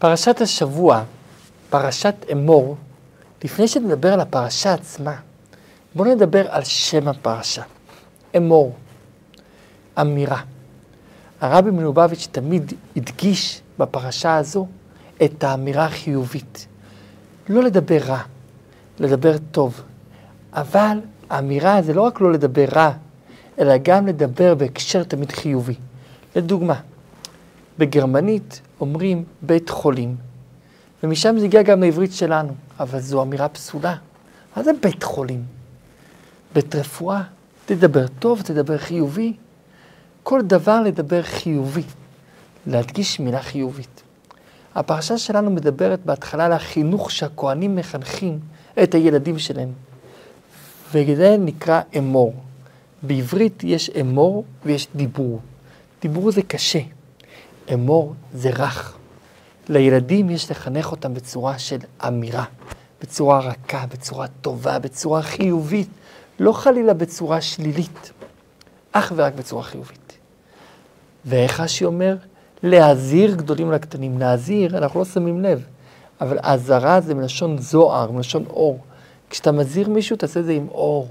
פרשת השבוע, פרשת אמור, לפני שנדבר על הפרשה עצמה, בואו נדבר על שם הפרשה. אמור, אמירה. הרבי מלובביץ' תמיד הדגיש בפרשה הזו את האמירה החיובית. לא לדבר רע, לדבר טוב. אבל האמירה זה לא רק לא לדבר רע, אלא גם לדבר בהקשר תמיד חיובי. לדוגמה, בגרמנית אומרים בית חולים, ומשם זה הגיע גם לעברית שלנו, אבל זו אמירה פסולה. מה זה בית חולים? בית רפואה, תדבר טוב, תדבר חיובי. כל דבר לדבר חיובי, להדגיש מילה חיובית. הפרשה שלנו מדברת בהתחלה על החינוך שהכוהנים מחנכים את הילדים שלהם, וזה נקרא אמור. בעברית יש אמור ויש דיבור. דיבור זה קשה, אמור זה רך. לילדים יש לחנך אותם בצורה של אמירה, בצורה רכה, בצורה טובה, בצורה חיובית, לא חלילה בצורה שלילית, אך ורק בצורה חיובית. ואיך רש"י אומר? להזהיר גדולים לקטנים. להזהיר, אנחנו לא שמים לב, אבל אזהרה זה מלשון זוהר, מלשון אור. כשאתה מזהיר מישהו, תעשה את זה עם אור,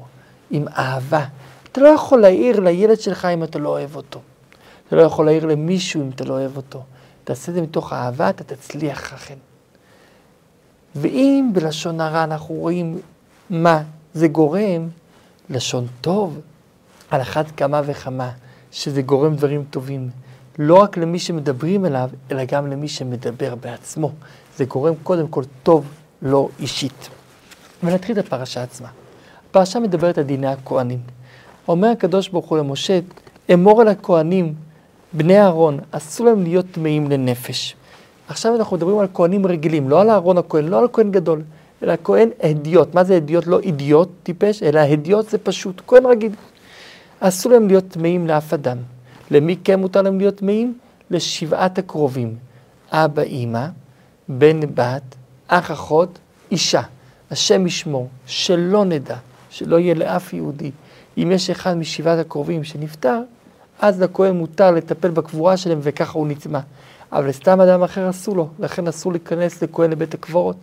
עם אהבה. אתה לא יכול להעיר לילד שלך אם אתה לא אוהב אותו. אתה לא יכול להעיר למישהו אם אתה לא אוהב אותו. תעשה את זה מתוך אהבה, אתה תצליח אכן. ואם בלשון הרע אנחנו רואים מה זה גורם, לשון טוב, על אחת כמה וכמה, שזה גורם דברים טובים. לא רק למי שמדברים אליו, אלא גם למי שמדבר בעצמו. זה גורם קודם כל טוב לא אישית. ונתחיל את הפרשה עצמה. הפרשה מדברת על דיני הכהנים. אומר הקדוש ברוך הוא למשה, אמור על הכהנים, בני אהרון, אסור להם להיות טמאים לנפש. עכשיו אנחנו מדברים על כהנים רגילים, לא על אהרון הכהן, לא על כהן גדול, אלא כהן הדיוט. מה זה הדיוט? לא אידיוט, טיפש, אלא הדיוט זה פשוט, כהן רגיל. אסור להם להיות טמאים לאף אדם. למי כן מותר להם להיות טמאים? לשבעת הקרובים. אבא, אימא, בן, בת, אח, אחות, אישה. השם ישמור, שלא נדע, שלא יהיה לאף יהודי. אם יש אחד משבעת הקרובים שנפטר, אז לכהן מותר לטפל בקבורה שלהם וככה הוא נטמע. אבל לסתם אדם אחר אסור לו, לכן אסור להיכנס לכהן לבית הקברות.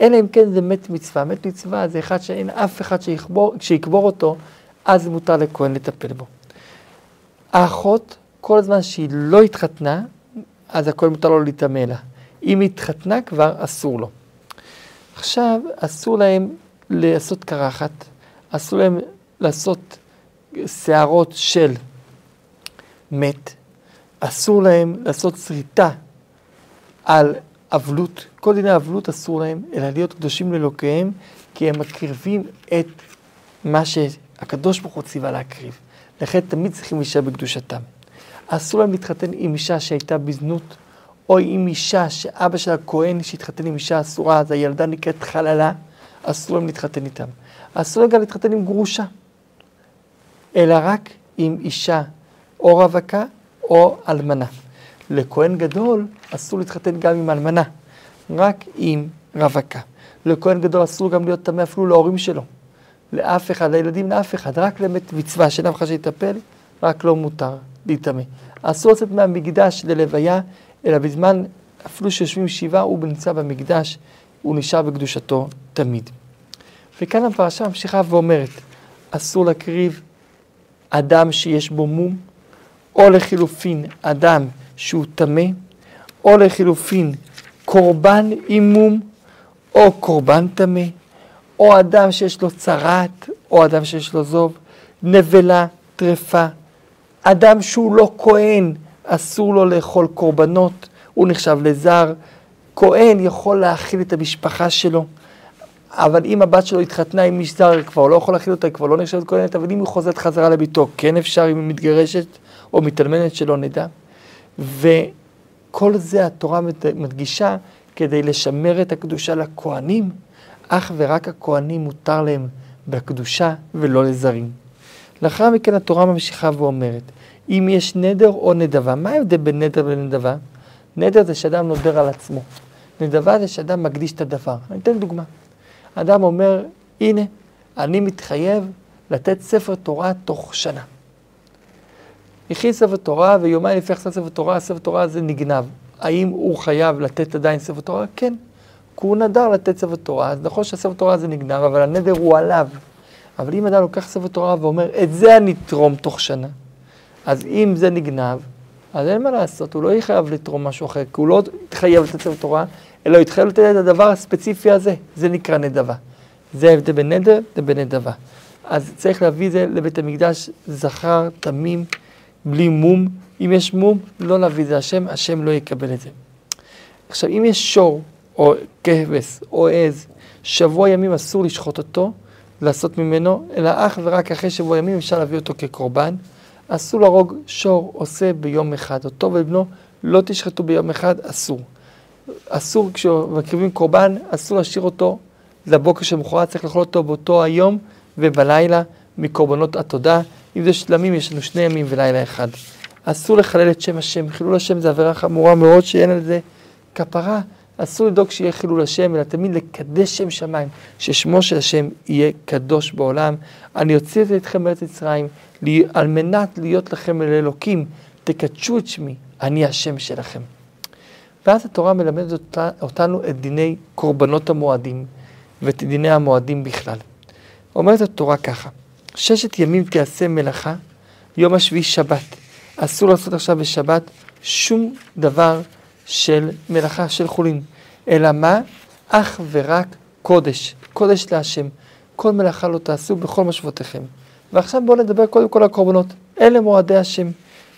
אלא אם כן זה מת מצווה. מת מצווה זה אחד שאין אף אחד שיקבור, שיקבור אותו, אז מותר לכהן לטפל בו. האחות, כל זמן שהיא לא התחתנה, אז הכהן מותר לו להיטמא לה. אם התחתנה כבר, אסור לו. עכשיו, אסור להם לעשות קרחת, אסור להם לעשות שערות של מת, אסור להם לעשות שריטה על אבלות, כל דיני אבלות אסור להם, אלא להיות קדושים לאלוקיהם, כי הם מקריבים את מה שהקדוש ברוך הוא ציווה להקריב. לכן תמיד צריכים להישאר בקדושתם. אסור להם להתחתן עם אישה שהייתה בזנות, או עם אישה שאבא שלה כהן שהתחתן עם אישה אסורה, אז הילדה נקראת חללה, אסור להם להתחתן איתם. אסור להם גם להתחתן עם גרושה, אלא רק עם אישה או רווקה או אלמנה. לכהן גדול אסור להתחתן גם עם אלמנה, רק עם רווקה. לכהן גדול אסור גם להיות טמא אפילו להורים שלו. לאף אחד, לילדים לאף אחד, רק למת מצווה שאין אף אחד שיטפל, רק לא מותר להיטמא. אסור לצאת מהמקדש ללוויה, אלא בזמן, אפילו שיושבים שבעה, הוא נמצא במקדש, הוא נשאר בקדושתו תמיד. וכאן הפרשה ממשיכה ואומרת, אסור להקריב אדם שיש בו מום, או לחילופין אדם שהוא טמא, או לחילופין קורבן עם מום, או קורבן טמא, או אדם שיש לו צרעת, או אדם שיש לו זוב, נבלה, טרפה. אדם שהוא לא כהן, אסור לו לאכול קורבנות, הוא נחשב לזר. כהן יכול להאכיל את המשפחה שלו, אבל אם הבת שלו התחתנה עם איש זר, כבר לא יכול להאכיל אותה, היא כבר לא נחשבת כהנת, אבל אם היא חוזרת חזרה לביתו, כן אפשר אם היא מתגרשת או מתאלמנת שלא נדע. וכל זה התורה מדגישה כדי לשמר את הקדושה לכהנים. אך ורק הכהנים מותר להם בקדושה ולא לזרים. לאחר מכן התורה ממשיכה ואומרת, אם יש נדר או נדבה, מה ההבדל בין נדר לנדבה? נדר זה שאדם נודר על עצמו. נדבה זה שאדם מקדיש את הדבר. אני אתן דוגמה. אדם אומר, הנה, אני מתחייב לתת ספר תורה תוך שנה. הכין ספר תורה, ויומיים לפני הכנסת ספר תורה, הספר תורה הזה נגנב. האם הוא חייב לתת עדיין ספר תורה? כן. כי הוא נדר לתת ספר תורה, אז נכון שהספר תורה הזה נגנב, אבל הנדר הוא עליו. אבל אם אדם לוקח ספר תורה ואומר, את זה אני אתרום תוך שנה, אז אם זה נגנב, אז אין מה לעשות, הוא לא יהיה חייב לתרום משהו אחר, כי הוא לא יתחייב לתת ספר תורה, אלא הוא יתחייב לתת את הדבר הספציפי הזה, זה נקרא נדבה. זה ההבדל בין נדר לבין נדבה. אז צריך להביא את זה לבית המקדש זכר, תמים, בלי מום. אם יש מום, לא להביא את זה השם, השם לא יקבל את זה. עכשיו, אם יש שור, או כבש, או עז, שבוע ימים אסור לשחוט אותו, לעשות ממנו, אלא אך ורק אחרי שבוע ימים אפשר להביא אותו כקורבן. אסור להרוג שור עושה ביום אחד. אותו ובנו לא תשחטו ביום אחד, אסור. אסור כשמקריבים קורבן, אסור להשאיר אותו לבוקר שמחרת, צריך לאכול אותו באותו היום ובלילה מקורבנות התודה. אם זה שלמים, יש לנו שני ימים ולילה אחד. אסור לחלל את שם השם, חילול השם זה עבירה חמורה מאוד שאין על זה כפרה. אסור לדאוג שיהיה חילול השם, אלא תמיד לקדש שם שמיים, ששמו של השם יהיה קדוש בעולם. אני אוציא את אתכם מארץ מצרים, על מנת להיות לכם אל אלוקים, תקדשו את שמי, אני השם שלכם. ואז התורה מלמדת אותנו את דיני קורבנות המועדים ואת דיני המועדים בכלל. אומרת התורה ככה, ששת ימים תעשה מלאכה, יום השביעי שבת. אסור לעשות עכשיו בשבת שום דבר של מלאכה של חולין, אלא מה? אך ורק קודש, קודש להשם. כל מלאכה לא תעשו בכל משבותיכם. ועכשיו בואו נדבר קודם כל על הקורבנות. אלה מועדי השם.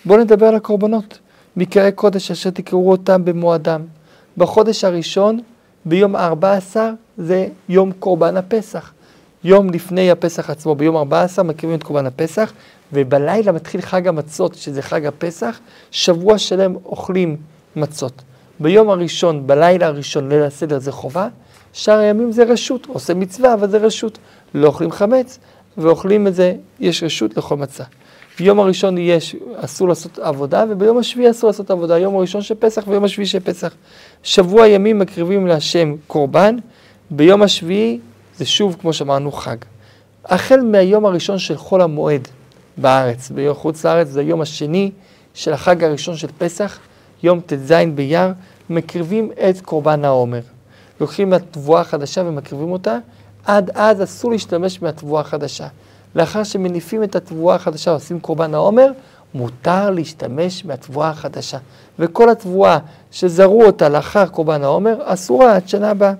בואו נדבר על הקורבנות. מקראי קודש אשר תקראו אותם במועדם. בחודש הראשון, ביום ה-14, זה יום קורבן הפסח. יום לפני הפסח עצמו, ביום 14 מקריבים את קורבן הפסח, ובלילה מתחיל חג המצות, שזה חג הפסח, שבוע שלם אוכלים מצות. ביום הראשון, בלילה הראשון, ליל הסדר זה חובה, שאר הימים זה רשות, עושה מצווה, אבל זה רשות. לא אוכלים חמץ, ואוכלים את זה, יש רשות לכל מצה. ביום הראשון יש, אסור לעשות עבודה, וביום השביעי אסור לעשות עבודה, יום הראשון של פסח ויום השביעי של פסח. שבוע ימים מקריבים להשם קורבן, ביום השביעי זה שוב, כמו שאמרנו, חג. החל מהיום הראשון של חול המועד בארץ, ביום חוץ לארץ, זה היום השני של החג הראשון של פסח, יום ט"ז באייר, מקריבים את קורבן העומר. לוקחים מהתבואה החדשה ומקריבים אותה, עד אז אסור להשתמש מהתבואה החדשה. לאחר שמניפים את התבואה החדשה ועושים קורבן העומר, מותר להשתמש מהתבואה החדשה. וכל התבואה שזרו אותה לאחר קורבן העומר, אסורה עד שנה הבאה.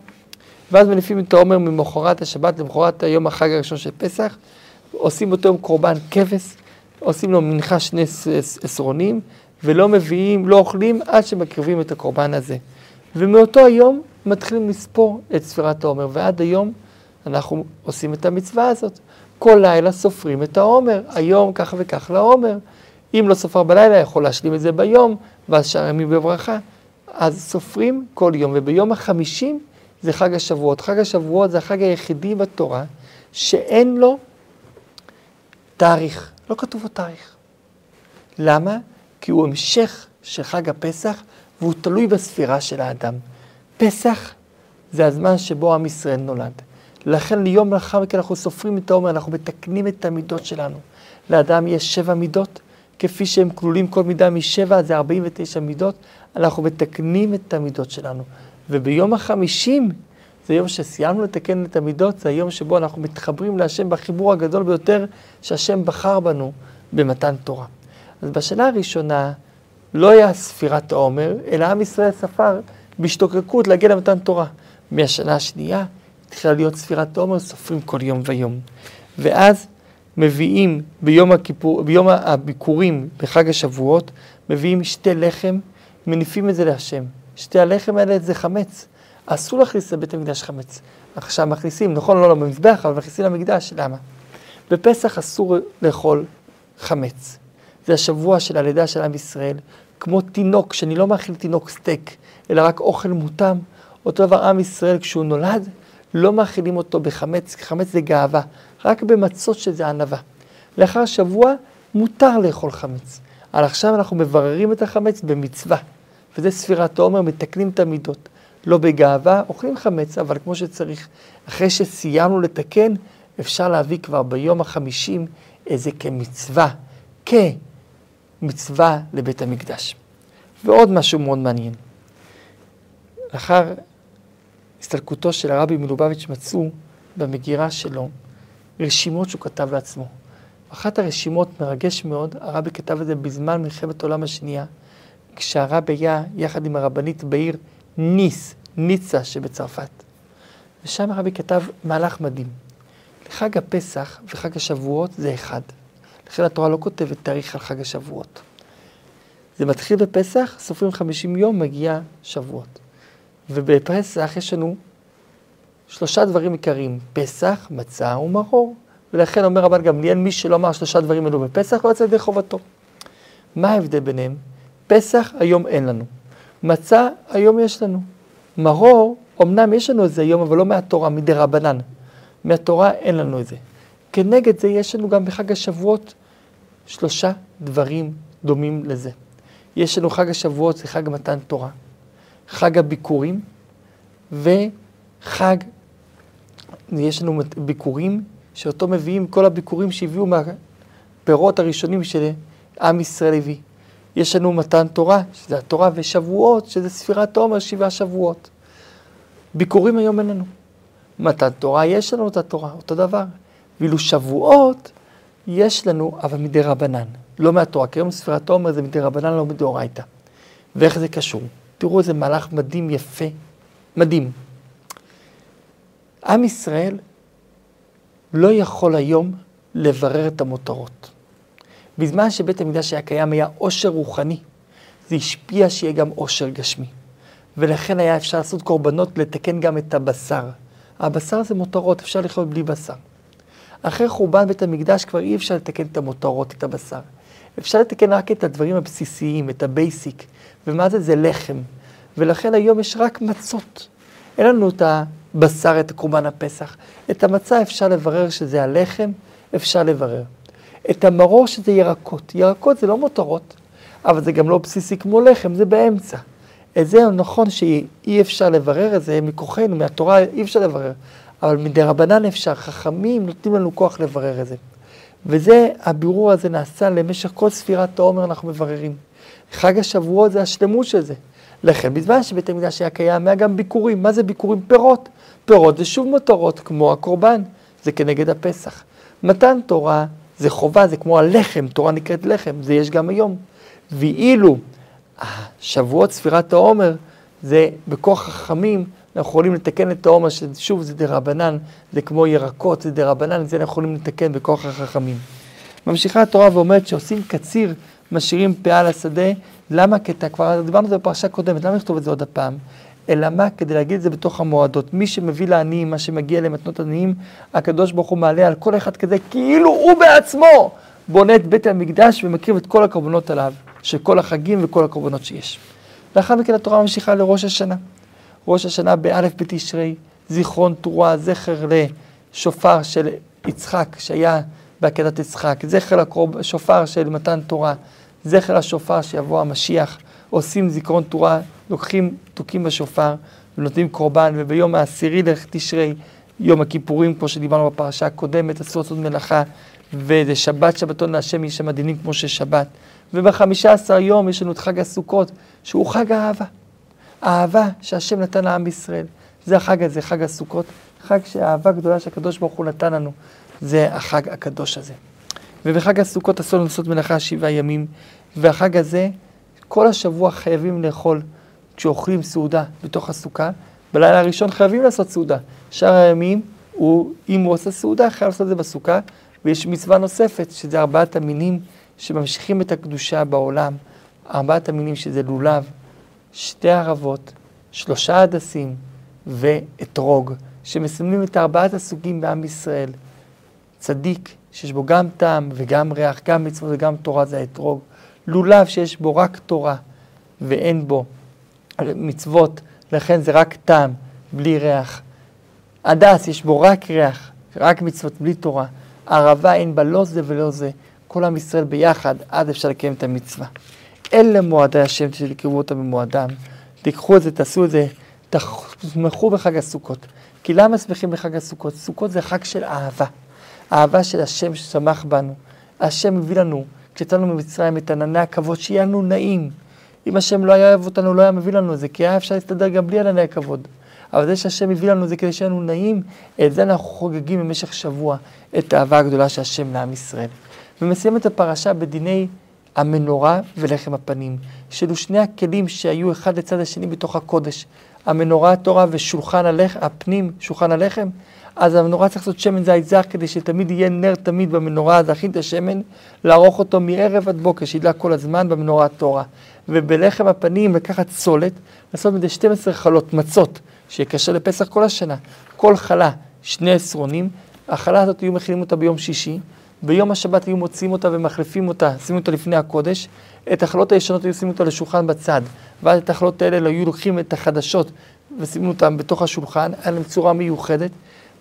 ואז מניפים את העומר ממחרת השבת למחרת היום החג הראשון של פסח, עושים אותו יום קורבן כבש, עושים לו מנחה שני עשרונים, ולא מביאים, לא אוכלים עד שמקריבים את הקורבן הזה. ומאותו היום מתחילים לספור את ספירת העומר, ועד היום אנחנו עושים את המצווה הזאת. כל לילה סופרים את העומר, היום כך וכך לעומר. אם לא סופר בלילה, יכול להשלים את זה ביום, ואז שער ימים בברכה. אז סופרים כל יום, וביום החמישים זה חג השבועות. חג השבועות זה החג היחידי בתורה שאין לו תאריך, לא כתוב בו תאריך. למה? כי הוא המשך של חג הפסח והוא תלוי בספירה של האדם. פסח זה הזמן שבו עם ישראל נולד. לכן ליום לאחר מכן אנחנו סופרים את העומר, אנחנו מתקנים את המידות שלנו. לאדם יש שבע מידות, כפי שהם כלולים כל מידה משבע, זה 49 מידות, אנחנו מתקנים את המידות שלנו. וביום החמישים, זה יום שסיימנו לתקן את המידות, זה היום שבו אנחנו מתחברים להשם בחיבור הגדול ביותר שהשם בחר בנו במתן תורה. אז בשנה הראשונה לא היה ספירת העומר, אלא עם ישראל ספר בהשתוקקות להגיע למתן תורה. מהשנה השנייה התחילה להיות ספירת העומר, סופרים כל יום ויום. ואז מביאים ביום, הכיפור, ביום הביקורים בחג השבועות, מביאים שתי לחם, מניפים את זה להשם. שתי הלחם האלה זה חמץ. אסור להכניס לבית המקדש חמץ. עכשיו מכניסים, נכון, לא, לא במזבח, אבל מכניסים למקדש, למה? בפסח אסור לאכול חמץ. זה השבוע של הלידה של עם ישראל, כמו תינוק, שאני לא מאכיל תינוק סטייק, אלא רק אוכל מותם. אותו דבר עם ישראל, כשהוא נולד, לא מאכילים אותו בחמץ, כי חמץ זה גאווה, רק במצות שזה ענווה. לאחר שבוע מותר לאכול חמץ. אבל עכשיו אנחנו מבררים את החמץ במצווה, וזה ספירת העומר, מתקנים את המידות. לא בגאווה, אוכלים חמץ, אבל כמו שצריך. אחרי שסיימנו לתקן, אפשר להביא כבר ביום החמישים איזה כמצווה, כמצווה לבית המקדש. ועוד משהו מאוד מעניין. לאחר הסתלקותו של הרבי מלובביץ' מצאו במגירה שלו רשימות שהוא כתב לעצמו. אחת הרשימות מרגש מאוד, הרבי כתב את זה בזמן מלחמת העולם השנייה, כשהרבי היה יחד עם הרבנית בעיר ניס, ניצה שבצרפת. ושם הרבי כתב מהלך מדהים. חג הפסח וחג השבועות זה אחד. לכן התורה לא כותבת תאריך על חג השבועות. זה מתחיל בפסח, סופרים 50 יום, מגיע שבועות. ובפסח יש לנו שלושה דברים עיקריים, פסח, מצה ומרור. ולכן אומר רבן גמליאל, מי שלא אמר שלושה דברים אלו בפסח, לא יצא ידי חובתו. מה ההבדל ביניהם? פסח, היום אין לנו. מצה, היום יש לנו. מרור, אמנם יש לנו איזה יום, אבל לא מהתורה, מדי רבנן. מהתורה אין לנו את זה. כנגד זה יש לנו גם בחג השבועות שלושה דברים דומים לזה. יש לנו חג השבועות, זה חג מתן תורה, חג הביקורים וחג, יש לנו ביקורים שאותו מביאים כל הביקורים שהביאו מהפירות הראשונים של עם ישראל הביא. יש לנו מתן תורה, שזה התורה, ושבועות, שזה ספירת עומר, שבעה שבועות. ביקורים היום אין לנו. מתן תורה, יש לנו את התורה, אותו דבר. ואילו שבועות, יש לנו, אבל מדי רבנן, לא מהתורה. כי היום ספירת עומר זה מדי רבנן, לא מדאורייתא. ואיך זה קשור? תראו איזה מהלך מדהים, יפה, מדהים. עם ישראל לא יכול היום לברר את המותרות. בזמן שבית המקדש היה קיים היה עושר רוחני, זה השפיע שיהיה גם עושר גשמי. ולכן היה אפשר לעשות קורבנות לתקן גם את הבשר. הבשר זה מותרות, אפשר לחיות בלי בשר. אחרי חורבן בית המקדש כבר אי אפשר לתקן את המותרות, את הבשר. אפשר לתקן רק את הדברים הבסיסיים, את ה basic. ומה זה? זה לחם. ולכן היום יש רק מצות. אין לנו את הבשר, את קורבן הפסח. את המצה אפשר לברר שזה הלחם, אפשר לברר. את המרור שזה ירקות. ירקות זה לא מותרות, אבל זה גם לא בסיסי כמו לחם, זה באמצע. את זה נכון שאי אפשר לברר את זה מכוחנו, מהתורה אי אפשר לברר, אבל מדי רבנן אפשר, חכמים נותנים לנו כוח לברר את זה. וזה, הבירור הזה נעשה למשך כל ספירת העומר אנחנו מבררים. חג השבועות זה השלמות של זה. לכן, בזמן שבית המקדש היה קיים, היה גם ביקורים. מה זה ביקורים? פירות. פירות זה שוב מותרות, כמו הקורבן, זה כנגד הפסח. מתן תורה זה חובה, זה כמו הלחם, תורה נקראת לחם, זה יש גם היום. ואילו שבועות ספירת העומר, זה בכוח החכמים, אנחנו יכולים לתקן את העומר, ששוב זה דה רבנן, זה כמו ירקות, זה דה רבנן, זה אנחנו יכולים לתקן בכוח החכמים. ממשיכה התורה ואומרת שעושים קציר, משאירים פאה על השדה, למה? כי אתה כבר דיברנו על זה בפרשה קודמת, למה לכתוב את זה עוד הפעם? אלא מה? כדי להגיד את זה בתוך המועדות. מי שמביא לעניים, מה שמגיע למתנות עניים, הקדוש ברוך הוא מעלה על כל אחד כזה, כאילו הוא בעצמו בונה את בית המקדש ומקריב את כל הקורבנות עליו. של כל החגים וכל הקורבנות שיש. לאחר מכן התורה ממשיכה לראש השנה. ראש השנה באלף בתשרי, זיכרון תרועה, זכר לשופר של יצחק שהיה בעקדת יצחק, זכר לשופר של מתן תורה, זכר לשופר שיבוא המשיח, עושים זיכרון תורה, לוקחים תוקים בשופר ונותנים קורבן, וביום העשירי לתשרי, יום הכיפורים, כמו שדיברנו בפרשה הקודמת, אסור לעשות מלאכה, וזה שבת שבתון להשם יש שם דינים כמו ששבת. ובחמישה עשר יום יש לנו את חג הסוכות, שהוא חג האהבה. האהבה שהשם נתן לעם ישראל. זה החג הזה, חג הסוכות, חג שהאהבה גדולה שהקדוש ברוך הוא נתן לנו, זה החג הקדוש הזה. ובחג הסוכות אסור לנו לעשות מלאכה שבעה ימים, והחג הזה, כל השבוע חייבים לאכול, כשאוכלים סעודה בתוך הסוכה, בלילה הראשון חייבים לעשות סעודה. שאר הימים, הוא, אם הוא עושה סעודה, חייב לעשות את זה בסוכה, ויש מצווה נוספת, שזה ארבעת המינים שממשיכים את הקדושה בעולם, ארבעת המינים שזה לולב, שתי ערבות, שלושה הדסים ואתרוג, שמסמלים את ארבעת הסוגים בעם ישראל. צדיק, שיש בו גם טעם וגם ריח, גם מצוות וגם תורה, זה האתרוג. לולב שיש בו רק תורה ואין בו מצוות, לכן זה רק טעם, בלי ריח. הדס, יש בו רק ריח, רק מצוות, בלי תורה. ערבה אין בה לא זה ולא זה. כל עם ישראל ביחד, אז אפשר לקיים את המצווה. אלה מועדי השם שתקרבו אותם במועדם. תיקחו את זה, תעשו את זה, תשמחו בחג הסוכות. כי למה שמחים בחג הסוכות? סוכות זה חג של אהבה. אהבה של השם ששמח בנו. השם הביא לנו, כשיצאנו ממצרים, את ענני הכבוד, שיהיה נעים. אם השם לא היה אוהב אותנו, לא היה מביא לנו את זה, כי היה אפשר להסתדר גם בלי ענני הכבוד. אבל זה שהשם הביא לנו זה כדי שיהיה לנו נעים, את זה אנחנו חוגגים במשך שבוע, את האהבה הגדולה של השם לעם ישראל. ומסיים את הפרשה בדיני המנורה ולחם הפנים, שאלו שני הכלים שהיו אחד לצד השני בתוך הקודש. המנורה, התורה ושולחן הלחם, הפנים, שולחן הלחם, אז המנורה צריך לעשות שמן זית זך כדי שתמיד יהיה נר תמיד במנורה, להכין את השמן, לערוך אותו מערב עד בוקר, שידלק כל הזמן במנורה התורה. ובלחם הפנים לקחת סולת, לעשות מזה 12 חלות מצות, שיהיה קשה לפסח כל השנה. כל חלה, שני עשרונים, החלה הזאת היו מכינים אותה ביום שישי, ביום השבת היו מוציאים אותה ומחליפים אותה, שימים אותה לפני הקודש, את החלות הישנות היו שימים אותה לשולחן בצד, ואז את החלות האלה היו לוקחים את החדשות ושימים אותן בתוך השולחן, היה להם צורה מיוחדת,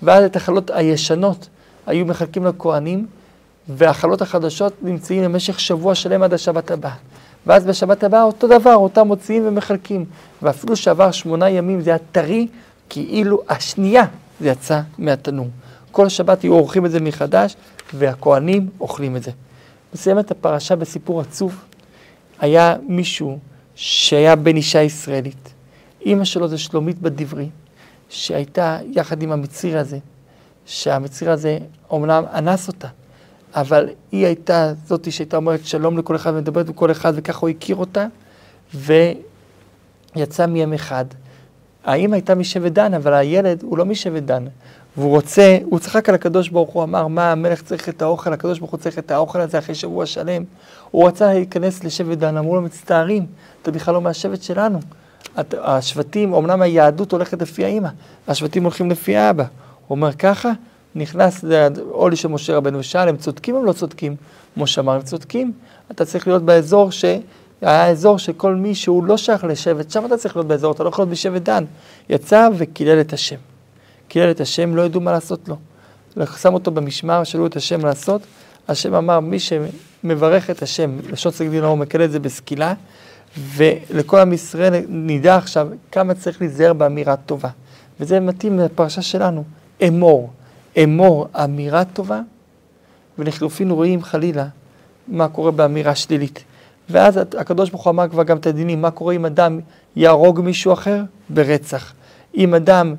ואז את החלות הישנות היו מחלקים לכהנים, והחלות החדשות נמצאים במשך שבוע שלם עד השבת הבאה. ואז בשבת הבאה אותו דבר, אותם מוציאים ומחלקים. ואפילו שעבר שמונה ימים זה היה טרי, כאילו השנייה זה יצא מהתנור. כל שבת היו עורכים את זה מחדש, והכוהנים אוכלים את זה. מסיימת הפרשה בסיפור עצוב. היה מישהו שהיה בן אישה ישראלית. אימא שלו זה שלומית בדברי, שהייתה יחד עם המציר הזה, שהמציר הזה אומנם אנס אותה, אבל היא הייתה זאתי שהייתה אומרת שלום לכל אחד ומדברת עם כל אחד, וככה הוא הכיר אותה, ויצא מהם אחד. האמא הייתה משבט דן, אבל הילד הוא לא משבט דן. והוא רוצה, הוא צחק על הקדוש ברוך הוא, אמר, מה המלך צריך את האוכל, הקדוש ברוך הוא צריך את האוכל הזה אחרי שבוע שלם. הוא רצה להיכנס לשבט דן, אמרו לו, מצטערים, אתה בכלל לא מהשבט שלנו. השבטים, אמנם היהדות הולכת לפי האמא, השבטים הולכים לפי האבא. הוא אומר ככה, נכנס לעולי של משה רבנו ושאל, הם צודקים או לא צודקים? משה אמר, הם צודקים, אתה צריך להיות באזור ש... היה אזור שכל מי שהוא לא שייך לשבט, שם אתה צריך להיות באזור, אתה לא יכול להיות בשבט דן. יצא וקילל את השם. קילל את השם, לא ידעו מה לעשות לו. שם אותו במשמר, שאלו את השם לעשות. השם אמר, מי שמברך את השם, לשון סגדין הוא מקלל את זה בסקילה, ולכל עם ישראל נדע עכשיו כמה צריך להיזהר באמירה טובה. וזה מתאים לפרשה שלנו, אמור. אמור אמירה טובה, ולחלופין רואים חלילה מה קורה באמירה שלילית. ואז הקדוש ברוך הוא אמר כבר גם את הדינים, מה קורה אם אדם יהרוג מישהו אחר? ברצח. אם אדם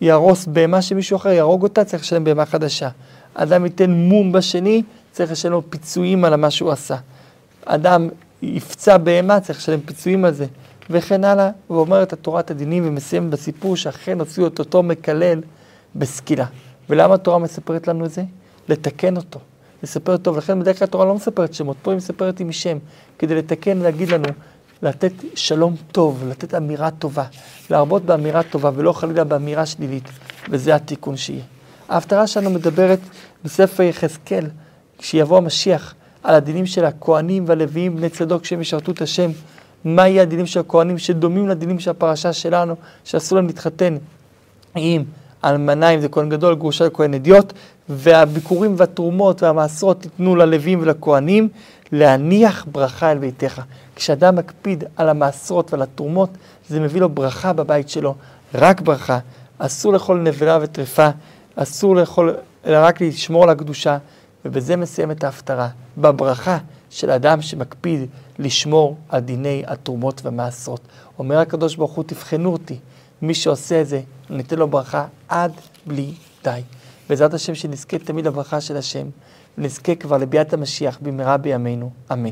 יהרוס בהמה של מישהו אחר, יהרוג אותה, צריך לשלם בהמה חדשה. אדם ייתן מום בשני, צריך לשלם לו פיצויים על מה שהוא עשה. אדם יפצע בהמה, צריך לשלם פיצויים על זה, וכן הלאה. ואומרת התורת הדינים ומסיים בסיפור שאכן הוציאו את אותו מקלל בסקילה. ולמה התורה מספרת לנו את זה? לתקן אותו. לספר טוב, לכן בדרך כלל התורה לא מספרת שמות, פה היא מספרת עם שם, כדי לתקן, להגיד לנו, לתת שלום טוב, לתת אמירה טובה, להרבות באמירה טובה ולא חלילה באמירה שלילית, וזה התיקון שיהיה. ההפטרה שלנו מדברת בספר יחזקאל, כשיבוא המשיח, על הדינים של הכהנים והלוויים, בני צדוק, שהם ישרתו את השם. מה יהיה הדינים של הכהנים שדומים לדינים של הפרשה שלנו, שאסור להם להתחתן עם אלמנה, אם זה כהן גדול, גרושה לכהן אדיוט, והביקורים והתרומות והמעשרות תיתנו ללווים ולכהנים, להניח ברכה אל ביתך. כשאדם מקפיד על המעשרות ועל התרומות, זה מביא לו ברכה בבית שלו, רק ברכה. אסור לאכול נבלה וטרפה, אסור לאכול, אלא רק לשמור על הקדושה, ובזה מסיים את ההפטרה, בברכה של אדם שמקפיד לשמור על דיני התרומות והמעשרות. אומר הקדוש ברוך הוא, תבחנו אותי, מי שעושה את זה, אני אתן לו ברכה עד בלי די. בעזרת השם שנזכה תמיד לברכה של השם, ונזכה כבר לביאת המשיח במהרה בימינו, אמן.